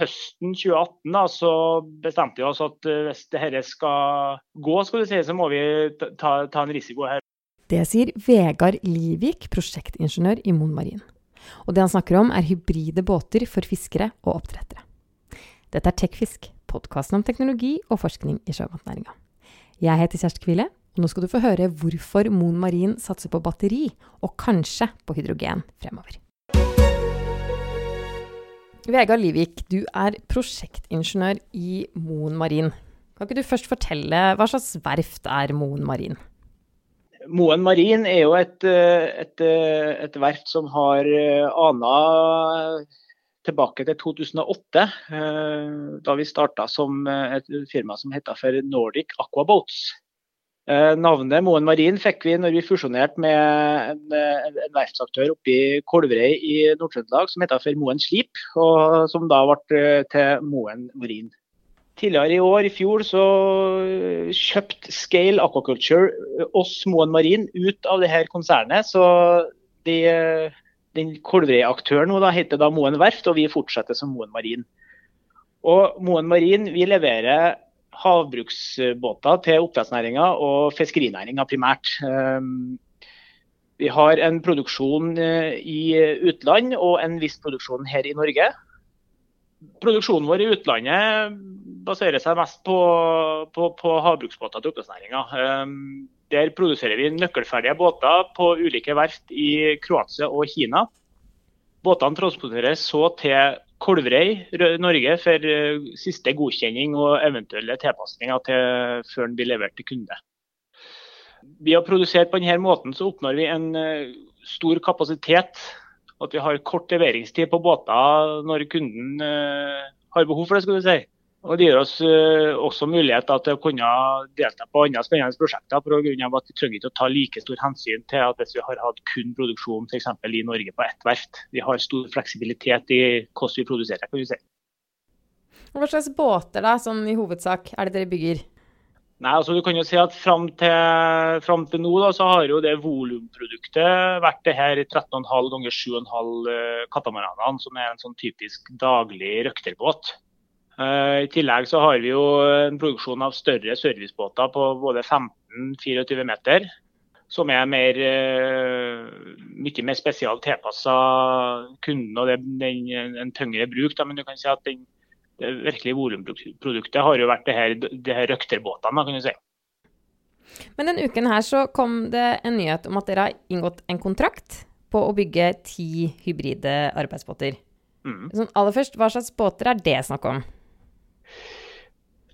høsten 2018 da, så bestemte vi oss at eh, hvis dette skal gå, skal si, så må vi ta, ta en risiko her. Det sier Vegard Livik, prosjektingeniør i Mon Marin. Og det han snakker om, er hybride båter for fiskere og oppdrettere. Dette er Tekfisk, podkasten om teknologi og forskning i sjømatnæringa. Jeg heter Kjersti Kvile, og nå skal du få høre hvorfor Mon Marin satser på batteri, og kanskje på hydrogen fremover. Vegard Livik, du er prosjektingeniør i Moen Marin. Kan ikke du først fortelle hva slags verft er Moen Marin? Moen Marin er jo et, et, et verft som har ana tilbake til 2008, da vi starta som et firma som heter for Nordic Aquaboats. Eh, navnet Moen Marin fikk vi når vi fusjonerte med en, en, verftsaktør oppe i Kolverøy i Nord-Trøndelag som heter for Moen Slip, og som da ble eh, til Moen Marin. Tidligere i år, i fjor, så kjøpte Scale Aquaculture oss Moen Marin ut av det her konsernet. Så de, den Kolverøy-aktøren nå da heter da Moen Verft, og vi fortsetter som Moen Marin. Og Moen Marin vi leverer havbruksbåter til oppdrettsnæringa og fiskerinæringa primært. Ehm, vi har en produksjon eh, i utland og en viss produksjon her i Norge. Produksjonen vår i utlandet baserer seg mest på, på, på havbruksbåter til oppdrettsnæringa. Ehm, der produserer vi nøkkelferdige båter på ulike verft i Kroatia og Kina. Båtene transporteres så til Kolverøy, Norge, for eh, siste godkjenning og eventuelle tilpasninger til, før den blir levert til kunde. Ved å produsere på denne måten så oppnår vi en eh, stor kapasitet. At vi har kort leveringstid på båter når kunden eh, har behov for det. skal du si. Og Det gir oss uh, også mulighet til å kunne delta på andre spennende prosjekter. På grunn av at Vi trenger ikke å ta like stor hensyn til at hvis vi har hatt kun produksjon f.eks. i Norge på ett verft. Vi har stor fleksibilitet i hvordan vi produserer. kan vi si. Hva slags båter da, sånn i hovedsak, er det dere bygger? Nei, altså du kan jo si at Fram til, frem til nå da, så har jo det volumproduktet vært det her 13,5 ganger 7,5 katamaranene, som er en sånn typisk daglig røkterbåt. Eh, I tillegg så har vi jo en produksjon av større servicebåter på både 15-24 meter. Som er mer, eh, mye mer spesialt tilpassa kunden og det, den, en tyngre bruk. Da. Men du kan si at den, det virkelige volumproduktet har jo vært det her, det her røkterbåtene, kan du si. Men denne uken her så kom det en nyhet om at dere har inngått en kontrakt på å bygge ti hybride arbeidsbåter. Mm. Sånn, aller først, Hva slags båter er det snakk om?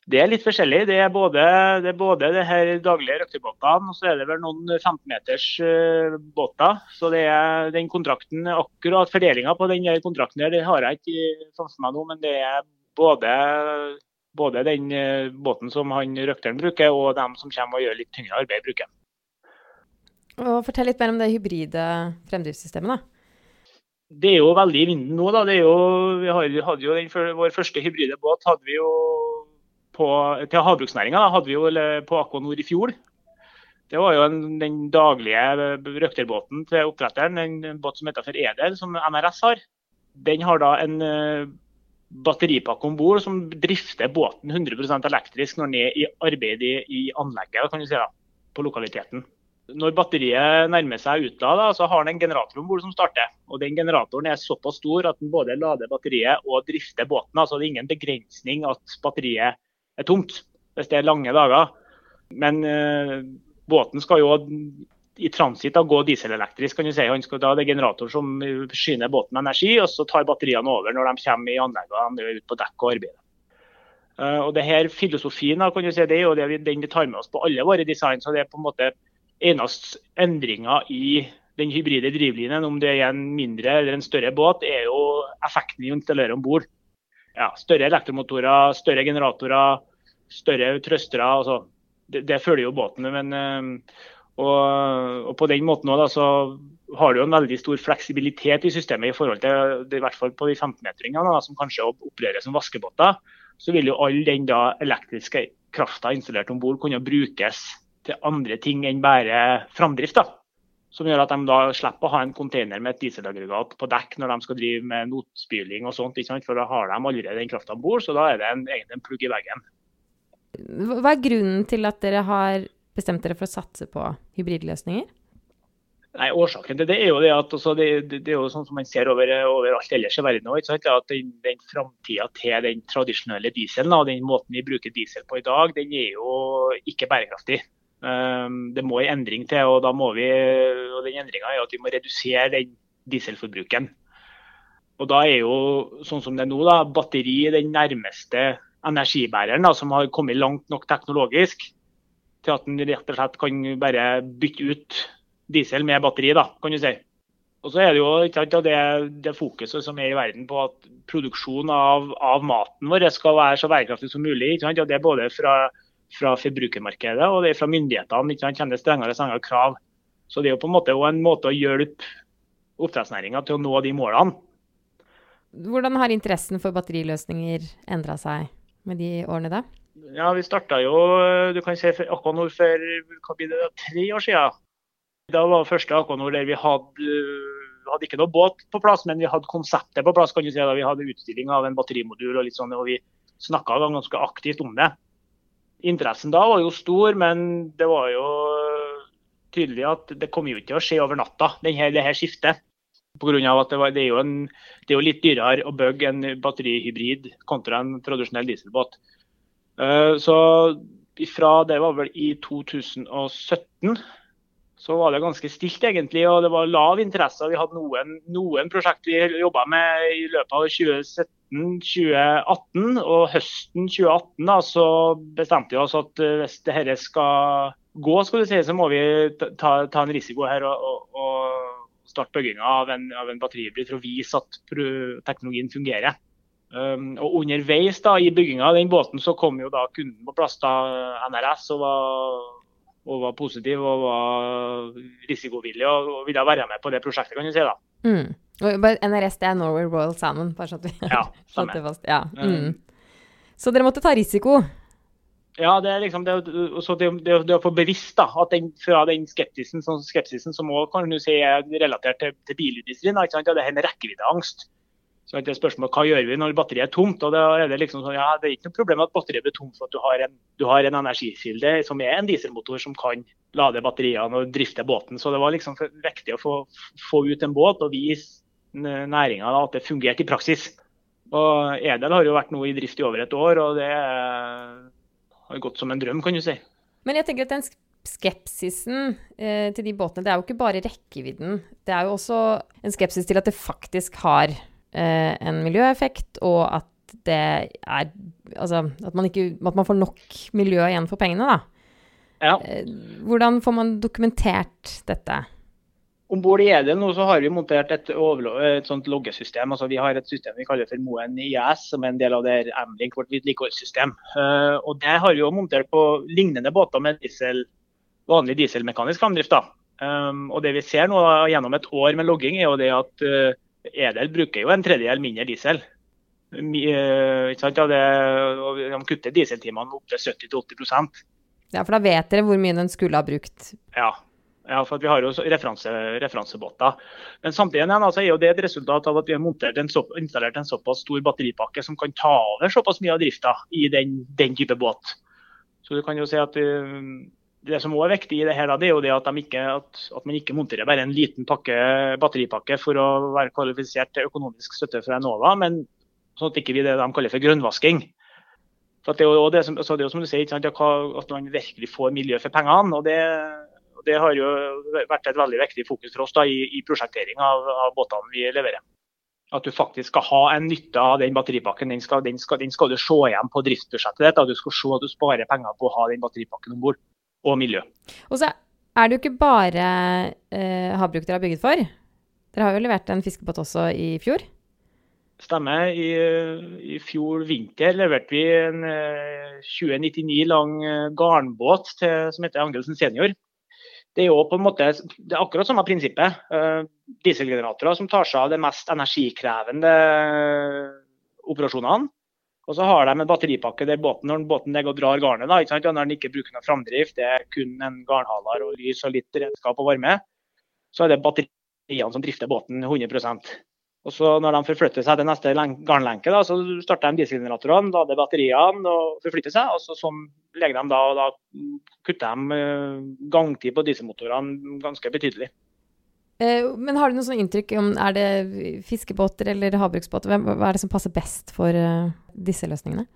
Det er litt forskjellig. Det er både det, er både det her daglige røktebåtene og så er det vel noen 15-meters uh, båter. Så det er den kontrakten, akkurat fordelinga på den kontrakten der, det har jeg ikke som meg nå. Men det er både, både den uh, båten som han røkteren bruker, og dem som kommer og gjør litt tyngre arbeid, bruker. Og Fortell litt mer om det hybride fremdriftssystemet. da. Det er jo veldig i vinden nå. da. Jo, vi hadde jo den, Vår første hybride båt hadde vi jo på, til havbruksnæringa hadde vi jo på Aquanor i fjor. Det var jo en, den daglige røkterbåten til oppdretteren, en båt som heter for Edel, som NRS har. Den har da en uh, batteripakke om bord som drifter båten 100% elektrisk når den er i arbeid i, i anlegget kan du si da, på lokaliteten. Når batteriet nærmer seg utlada, så har den en generator om bord som starter. Og den Generatoren er såpass stor at den både lader batteriet og drifter båten. altså Det er ingen begrensning at batteriet er tomt hvis det er lange dager. Men eh, båten skal jo i transit gå dieselelektrisk. kan du si. Han skal da, Det er generator som forsyner båten med energi, og så tar batteriene over når de kommer i anleggene ute på dekk og arbeider. Uh, og det her Filosofien kan du si, det er jo det vi, den vi tar med oss på alle våre design. så det er på en måte Eneste endringa i den hybride drivlinjen, om det er en mindre eller en større båt, er jo effekten vi installerer om bord ja, større elektromotorer, større generatorer, større trøstere. Altså, det, det, følger jo båten. Men, eh, og, og, på den måten også, så har du en veldig stor fleksibilitet i systemet i forhold til i hvert fall på de 15-metringene, som kanskje opererer som vaskebåter. Så vil jo all den da elektriske krafta installert om bord kunne brukes til andre ting enn bare framdrift. da. Som gjør at de da slipper å ha en container med et dieselaggregat på dekk når de skal drive med notspyling og sånt. For da har de allerede den krafta om bord, så da er det en, egen en plugg i veggen. Hva er grunnen til at dere har bestemt dere for å satse på hybridløsninger? Nei, Årsaken til det er jo det at altså, det, det, er jo sånn som man ser over, alt ellers i verden òg. at den, den framtida til den tradisjonelle dieselen og den måten vi bruker diesel på i dag, den er jo ikke bærekraftig. Um, det må en endring til, og, da må vi, og den endringa er at vi må redusere den dieselforbruken. Og Da er jo sånn som det er nå, da, batteri den nærmeste energibæreren da, som har kommet langt nok teknologisk til at den rett og slett kan bare bytte ut diesel med batteri, da, kan du si. Og så er det jo sant, det, det, fokuset som er i verden på at produksjon av, av maten vår skal være så bærekraftig som mulig. Sant, det er både fra, fra forbrukermarkedet og det er fra myndighetene. Ikke sant, kommer strengere og strengere krav. Så det er jo på en måte en måte å hjelpe oppdrettsnæringa til å nå de målene. Hvordan har interessen for batteriløsninger endra seg med de årene da? Ja, Vi starta jo du kan si, nå for hva blir det, tre år siden. Da var det første Akonor der vi hadde, hadde ikke noe båt på plass, men vi hadde konseptet på plass. kan du si. Da vi hadde utstilling av en batterimodul, og litt sånn, og vi snakka ganske aktivt om det. Interessen da var jo stor, men det var jo tydelig at det kom jo ikke til å skje over natta, det her skiftet. På grunn av at det, var, det, er en, det er jo litt dyrere å bygge en batterihybrid kontra en tradisjonell dieselbåt. Uh, så fra det var vel i 2017 så var det ganske stilt, egentlig. Og det var lav interesse. Vi hadde noen, noen prosjekt vi jobba med i løpet av 2017-2018. Og høsten 2018 da, så bestemte vi oss at eh, hvis dette skal gå, skal du si, så må vi ta, ta en risiko her og, og, og starte bygginga av en, av en batteribil for å vise at teknologien fungerer. Um, og Underveis da, i bygginga av den båten så kom jo da kunden på plass, da NRS, og var og var positiv og var risikovillig og, ville være med på det prosjektet, kan du si. da. Mm. NRS det er Norway Royal Salmon, bare så at vi ja, satte fast. Ja. Mm. Så dere måtte ta risiko? Ja, det er liksom det, det, det, det å få bevisst da, at den, fra den skepsisen, sånn skepsisen som også, kan du si, er relatert til, til bilindustrien, ikke sant? Ja, det er en rekkeviddeangst. Så det er spørsmål hva gjør vi når batteriet er tomt. og da er Det liksom sånn, ja, det er ikke noe problem at batteriet blir tomt for at du har en, du har en energikilde som er en dieselmotor som kan lade batteriene og drifte båten. Så det var liksom viktig å få, få ut en båt og vise næringa at det fungerte i praksis. Og Edel har jo vært nå i drift i over et år, og det har gått som en drøm, kan du si. Men jeg tenker at den skepsisen eh, til de båtene, det er jo ikke bare rekkevidden. Det er jo også en skepsis til at det faktisk har Eh, en miljøeffekt, og at det er Altså at man, ikke, at man får nok miljø igjen for pengene, da. Ja. Eh, hvordan får man dokumentert dette? Om bord i Edel nå så har vi montert et, et sånt loggesystem. altså Vi har et system vi kaller for Moen IS, som er en del av det Amlink, vårt vedlikeholdssystem. Uh, og Det har vi jo montert på lignende båter med diesel, vanlig dieselmekanisk framdrift. Um, og Det vi ser nå da, gjennom et år med logging, er jo det at uh, Edel bruker jo en tredjedel mindre diesel. Uh, ikke sant? Ja, det, de kutter dieseltimene opp til 70-80% Ja, for da vet dere hvor mye den skulle ha brukt? Ja, ja for vi har jo referanse, referansebåter. Men samtidig altså, er jo det et resultat av at vi har en så, installert en såpass stor batteripakke som kan ta over såpass mye av drifta i den, den type båt. Så du kan jo si at uh, det som også er viktig i det her, det er jo det at, de ikke, at, at, man ikke monterer bare en liten pakke, batteripakke for å være kvalifisert til økonomisk støtte fra Enova, men sånn at ikke vi det de kaller for grønnvasking. For det er jo det som, det er jo som du sier, at man virkelig får miljø for pengene. og det, det har jo vært et veldig viktig fokus for oss da, i, i prosjektering av, av, båtene vi leverer. At du faktisk skal ha en nytte av den batteripakken. Den skal, den skal, den skal du se igjen på driftsbudsjettet ditt. Du skal se at du sparer penger på å ha den batteripakken om bord og miljø. Og så er det jo ikke bare eh, havbruk dere har bygget for. Dere har jo levert en fiskebåt også i fjor? Stemmer. I, I, fjor vinter leverte vi en 2099 lang eh, garnbåt til, som heter Angelsen senior. Det er jo på en måte, det er akkurat samme prinsippet. Uh, dieselgeneratorer som tar seg av de mest energikrevende operasjonene. Og så har de en batteripakke der båten, når båten ligger og drar garnet, da, når den ikke bruker noe framdrift, det er kun en garnhaler og lys og litt redskap og varme, så er det batteriene som drifter båten 100% og så Når de forflytter seg til neste garnlenke, da, så starter de dieselgeneratorene, lader batteriene og forflytter seg. og så Sånn legger de da, og da kutter de eh, gangtid på dieselmotorene ganske betydelig. Eh, men har du noe sånn inntrykk om er det fiskebåter eller havbruksbåter? Hva er det som passer best for uh, disse løsningene?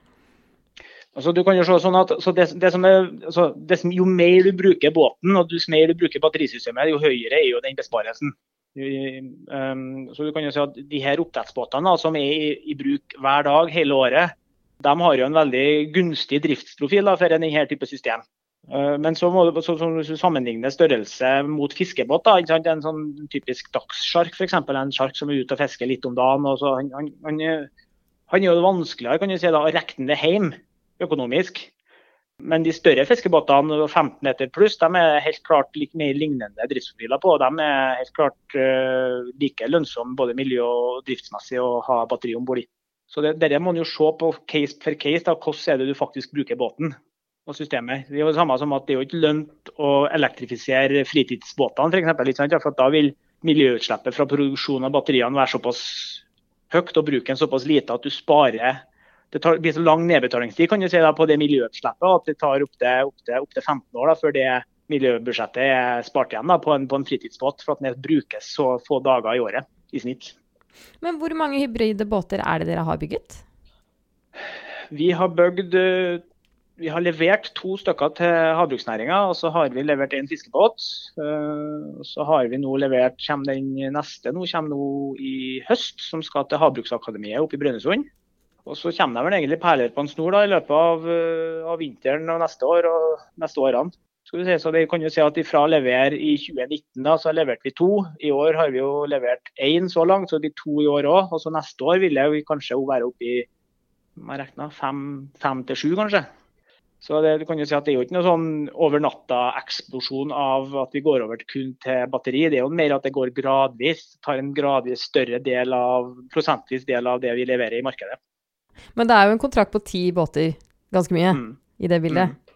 Altså, du kan jo se sånn at det, det som er, altså, det som, Jo mer du bruker båten og jo mer du bruker batterisystemet, jo høyere er jo den besparelsen. Um, så du kan jo si at de her oppdrettsbåtene som er i, i, bruk hver dag hele året, de har jo en veldig gunstig driftsprofil da, for denne type system. Uh, men så må du, så, så, sammenligne størrelse mot fiskebåt. Da, En sånn typisk dagssjark, f.eks. En sjark som er ute og fisker litt om dagen. så han, han, han, han er jo vanskeligere kan du si, da, å regne det hjem økonomisk. Men de større fiskebåtene, 15 meter pluss, de er helt klart litt mer lignende driftsprofiler på. De er helt klart uh, like lønnsomme både miljø- og driftsmessig å ha batteri om bord i. Så det, Dette må jo se på case per case. Da. Hvordan er det du faktisk bruker båten og systemet. Det er jo det samme som at det er jo ikke lønt å elektrifisere fritidsbåtene f.eks. For da vil miljøutslippet fra produksjon av batteriene være såpass høyt og bruken såpass lite at du sparer det tar, blir så lang nedbetalingstid kan du si, da, på det miljøutslippet at det tar opptil opp opp 15 år da, før det miljøbudsjettet er spart igjen da, på, en, på en fritidsbåt, for at den brukes så få dager i året i snitt. Men hvor mange hybride båter er det dere har bygget? Vi har bygd vi har levert to stykker til havbruksnæringa, og så har vi levert en fiskebåt. Og så har vi nå levert, kommer den neste nå, kommer nå i høst, som skal til Havbruksakademiet oppe i Brønnøysund. Og så kommer det vel egentlig perler på en snor da, i løpet av, eh, av, vinteren og neste år og neste årene. Skal si, så det kan jo si at Fra å levere i 2019 da, så leverte vi to. I år har vi jo levert én så langt, så det blir to i år òg. Og så neste år vil vi kanskje være oppe i fem, fem til sju, kanskje. Så det, du kan jo si at det er jo ikke noe sånn over natta-eksplosjon av at vi går over kun til batteri. Det er jo mer at det går gradvis. Tar en gradvis større del av, prosentvis del av det vi leverer i markedet. Men det er jo en kontrakt på ti båter, ganske mye, mm. i det bildet. Mm.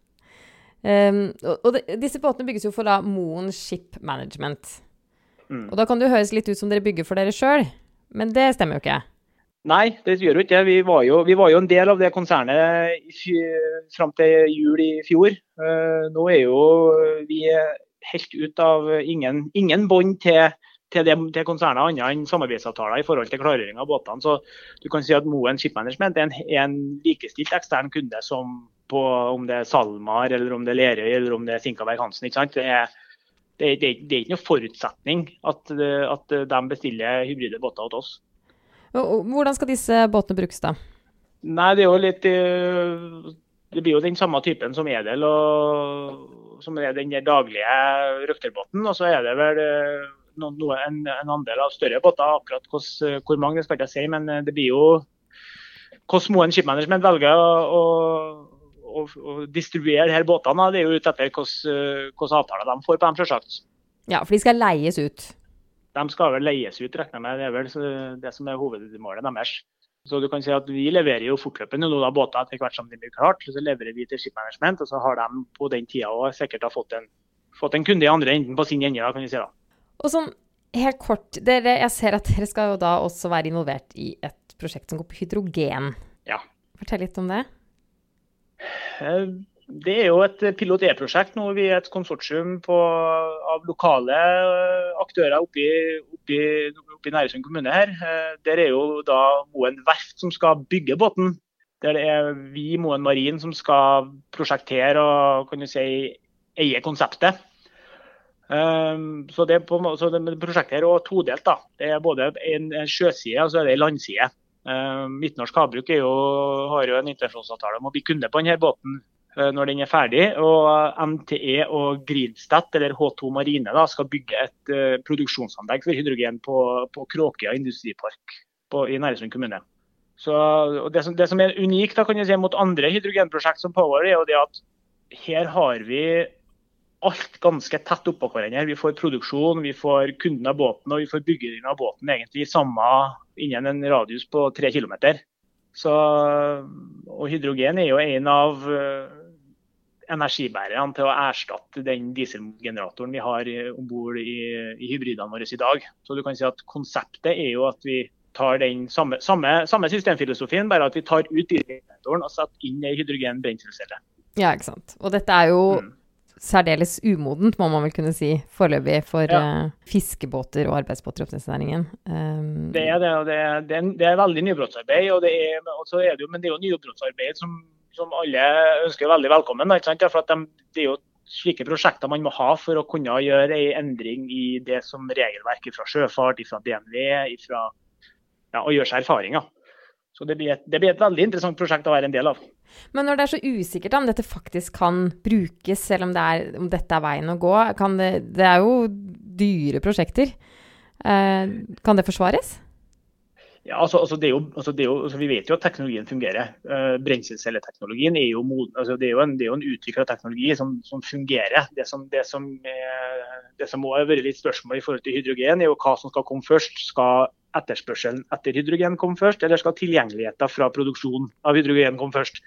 Um, og, og de, disse båtene bygges jo for da Moen Ship Management. Mm. Og da kan det jo høres litt ut som dere bygger for dere sjøl, men det stemmer jo ikke. Nei, det gjør jo ikke det. Vi vi var jo en del av det konsernet fram til jul i fjor. Uh, nå er jo vi helt ut av ingen, ingen bånd til til, til konsernet annet enn samarbeidsavtaler i forhold til klargjøring av båtene. Så du kan si at Moen Ship Management er en, er en likestilt ekstern kunde som på om det er SalMar, eller om det er Lerøy eller om det er Sinkaberg Hansen. ikke sant? Det er, det, er, det er ikke noen forutsetning at, at de bestiller hybride båter hos oss. Hvordan skal disse båtene brukes da? Nei, Det er jo litt eh, det blir jo den samme typen som Edel, og, som er den daglige røkterbåten. Og så er det vel eh, noe, en, en, andel av større båter. Akkurat hos, hvor mange det skal jeg si, men eh, det blir jo hvordan Moen Shipmanagement velger å, å, å distribuere her båtene. Det er jo ut etter hvilke avtaler de får på dem, selvsagt. Ja, for de skal leies ut? De skal vel leies ut, regner jeg med. Det er vel det som er hovedmålet deres. Så du kan si at Vi leverer jo fortløpende noen av båter etter hvert som de blir klart. Så leverer vi til Shipmanagement, og så har de på den tida sikkert fått en, fått en kunde i andre enden på sin ende. kan si da. Og sånn helt kort, dere, jeg ser at dere skal jo da også være involvert i et prosjekt som går på hydrogen. Ja. Fortell litt om det. Eh, det er jo et pilot E-prosjekt nå. Vi er et konsortium på, av lokale eh, aktører oppe i, Næresund kommune her. Eh, der er jo da Moen verft som skal bygge båten. Der er vi, Moen Marin, som skal prosjektere og kan du si, eie konseptet. Så, det på, så det, prosjektet er også todelt. da. Det er både en sjøside og så er det en landside. Um, Midtnorsk havbruk jo, har jo en intensjonsavtale om å bli kunde på denne båten uh, når den er ferdig. og MTE og Grilstedt, eller H2 Marine, da, skal bygge et produksjonsanlegg for hydrogen på, på Kråkøya industripark på, i Næresund kommune. Så, det som, det, som, er unikt da, kan jeg si, mot andre hydrogenprosjekt som pågår, er jo det at her har vi alt ganske tett oppå hverandre. Vi får produksjon, vi får kunden av båten og vi får byggingen av båten egentlig samme innen en radius på tre km. Så, og hydrogen er jo en av, energibærerne til å erstatte den dieselgeneratoren vi har om bord i, i, hybridene våre i dag. Så du kan si at Konseptet er jo at vi tar den samme, samme, samme systemfilosofien, bare at vi tar ut dieselgeneratoren og setter inn ei hydrogen-brenselcelle. Ja, ikke sant. Og dette er jo mm. Særdeles umodent, må man vel kunne si, foreløpig for ja. uh, fiskebåter og arbeidsbåter i oppdrettsnæringen. Um, det er det, og det er, det er, det er veldig nybrottsarbeid. Og det er, er det jo, men det er jo nybrottsarbeid som som alle ønsker veldig velkommen. For at de, det er jo slike prosjekter man må ha for å kunne gjøre en endring i det som regelverket fra sjøfart, fra DNV, fra, ja, og gjøre seg erfaringer. Så det blir, et, det blir, et, veldig interessant prosjekt å være en del av. Men når det er så usikkert om dette faktisk kan brukes, selv om, det er, om dette er veien å gå, det, det, er jo dyre prosjekter. Eh, kan det forsvares? Ja, altså, altså, det jo, altså, det jo, altså, Vi vet jo at teknologien fungerer. Uh, Brenselcelleteknologien er jo, moden, altså, det er jo en, det er jo en utvikla teknologi som, som, fungerer. Det som, det, som, det som må ha vært litt spørsmål i forhold til hydrogen, er jo hva som skal komme først. Skal etterspørselen etter hydrogen komme først, eller skal tilgjengeligheten fra produksjonen av hydrogen komme først?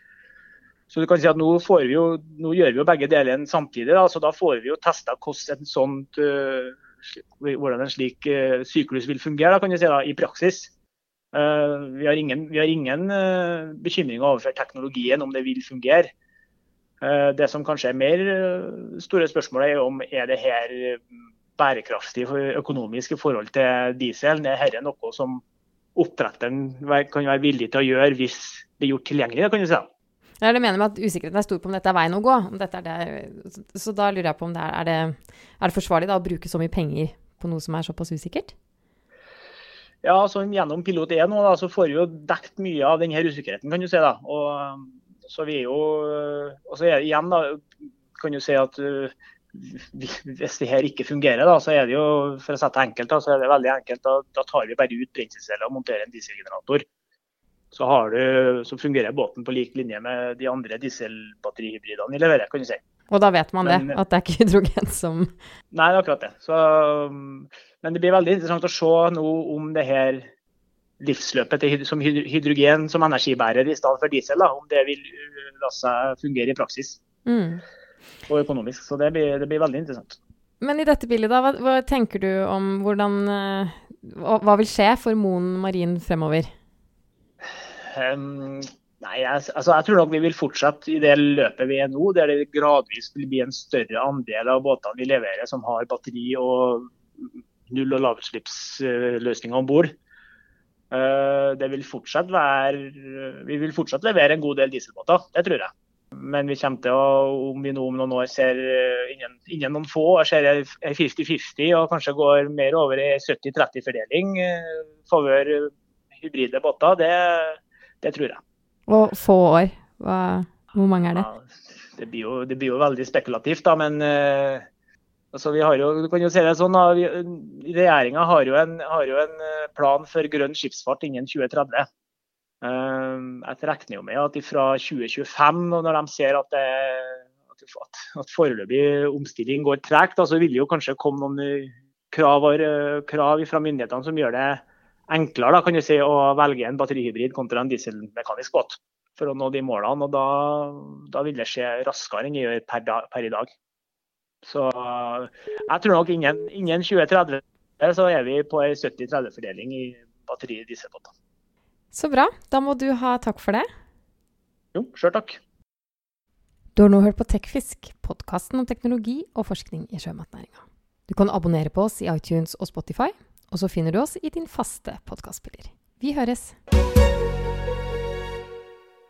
Så du kan si at Nå, vi jo, nå gjør vi jo begge delene samtidig. Da, så da får vi jo testa hvordan en uh, hvordan en slik uh, syklus vil fungere da, kan du si da, i praksis. Eh, vi har ingen, vi har ingen eh, bekymringer overfor teknologien, om det vil fungere. Eh, det som kanskje er mer store spørsmålet, er om er det her bærekraftig økonomisk i forhold til diesel. Er dette noe som oppdretteren kan være villig til å gjøre hvis det er gjort tilgjengelig? kan du si. Ja, er det mener med at usikkerheten er stor på om dette er veien å gå. Det, så da lurer jeg på om det er, er, det, er det forsvarlig da, å bruke så mye penger på noe som er såpass usikkert? Ja, så Gjennom pilot 1 nå, da, så får vi jo dekt mye av denne usikkerheten, kan du si. da. Og, så vi er jo, og så er igjen da, kan du si at uh, hvis det her ikke fungerer, da, så er det jo for å sette enkelt, da, så er det veldig enkelt. Da, da tar vi bare ut brenselceller og monterer en dieselgenerator. Så, du, så, fungerer båten på lik linje med de andre dieselbatterihybridene vi leverer. kan du si. Og da vet man Men, det, at det er ikke hydrogen som Nei, det er akkurat det. Så, men det blir veldig interessant å se nå om det her livsløpet til, som hydrogen som energibærer i stedet for diesel, da, om det vil uh, la seg fungere i praksis. Mm. Og økonomisk. Så det blir, det blir, veldig interessant. Men i dette bildet, da, hva, hva tenker du om hvordan uh, hva, hva, vil skje for Moen Marin fremover? Um, Nei, altså, jeg tror nok vi vil fortsette i det løpet vi er nå, der det gradvis vil bli en større andel av båtene vi leverer som har batteri og null- og lavutslippsløsninger om bord. Eh, det vil fortsatt være Vi vil fortsatt levere en god del dieselbåter, det tror jeg. Men vi kommer til å, om vi nå om noen år ser eh, innen, innen noen få år ser ei 50-50 og kanskje går mer over i 70-30-fordeling eh, favør hybride båter, det, det tror jeg. Og få år, Hva, hvor mange er det? Ja, det, blir jo, det, blir jo, veldig spekulativt, da. Men uh, altså, vi har jo, du kan jo se det sånn, Regjeringa har, har, jo en eh, plan for grønn skipsfart innen 2030. Uh, eh, jeg regner jo med at fra 2025, når de ser at, det, at, foreløpig omstilling går tregt, så vil det jo kanskje komme noen krav, krav fra myndighetene som gjør det enklere da, si, å velge en batterihybrid kontra en dieselmekanisk båt for å nå de målene. og Da, da vil det skje raskere enn det gjør per, per, i dag. Så jeg tror nok innen, innen 2030 så er vi på en 70-30-fordeling i batteri-dieselbåter. Så bra. Da må du ha takk for det. Jo, sjøl takk. Du har nå hørt på Tekfisk, podkasten om teknologi og forskning i sjømatnæringa. Du kan abonnere på oss i iTunes og Spotify. Og så finner du oss i din faste podkastspiller. Vi høres!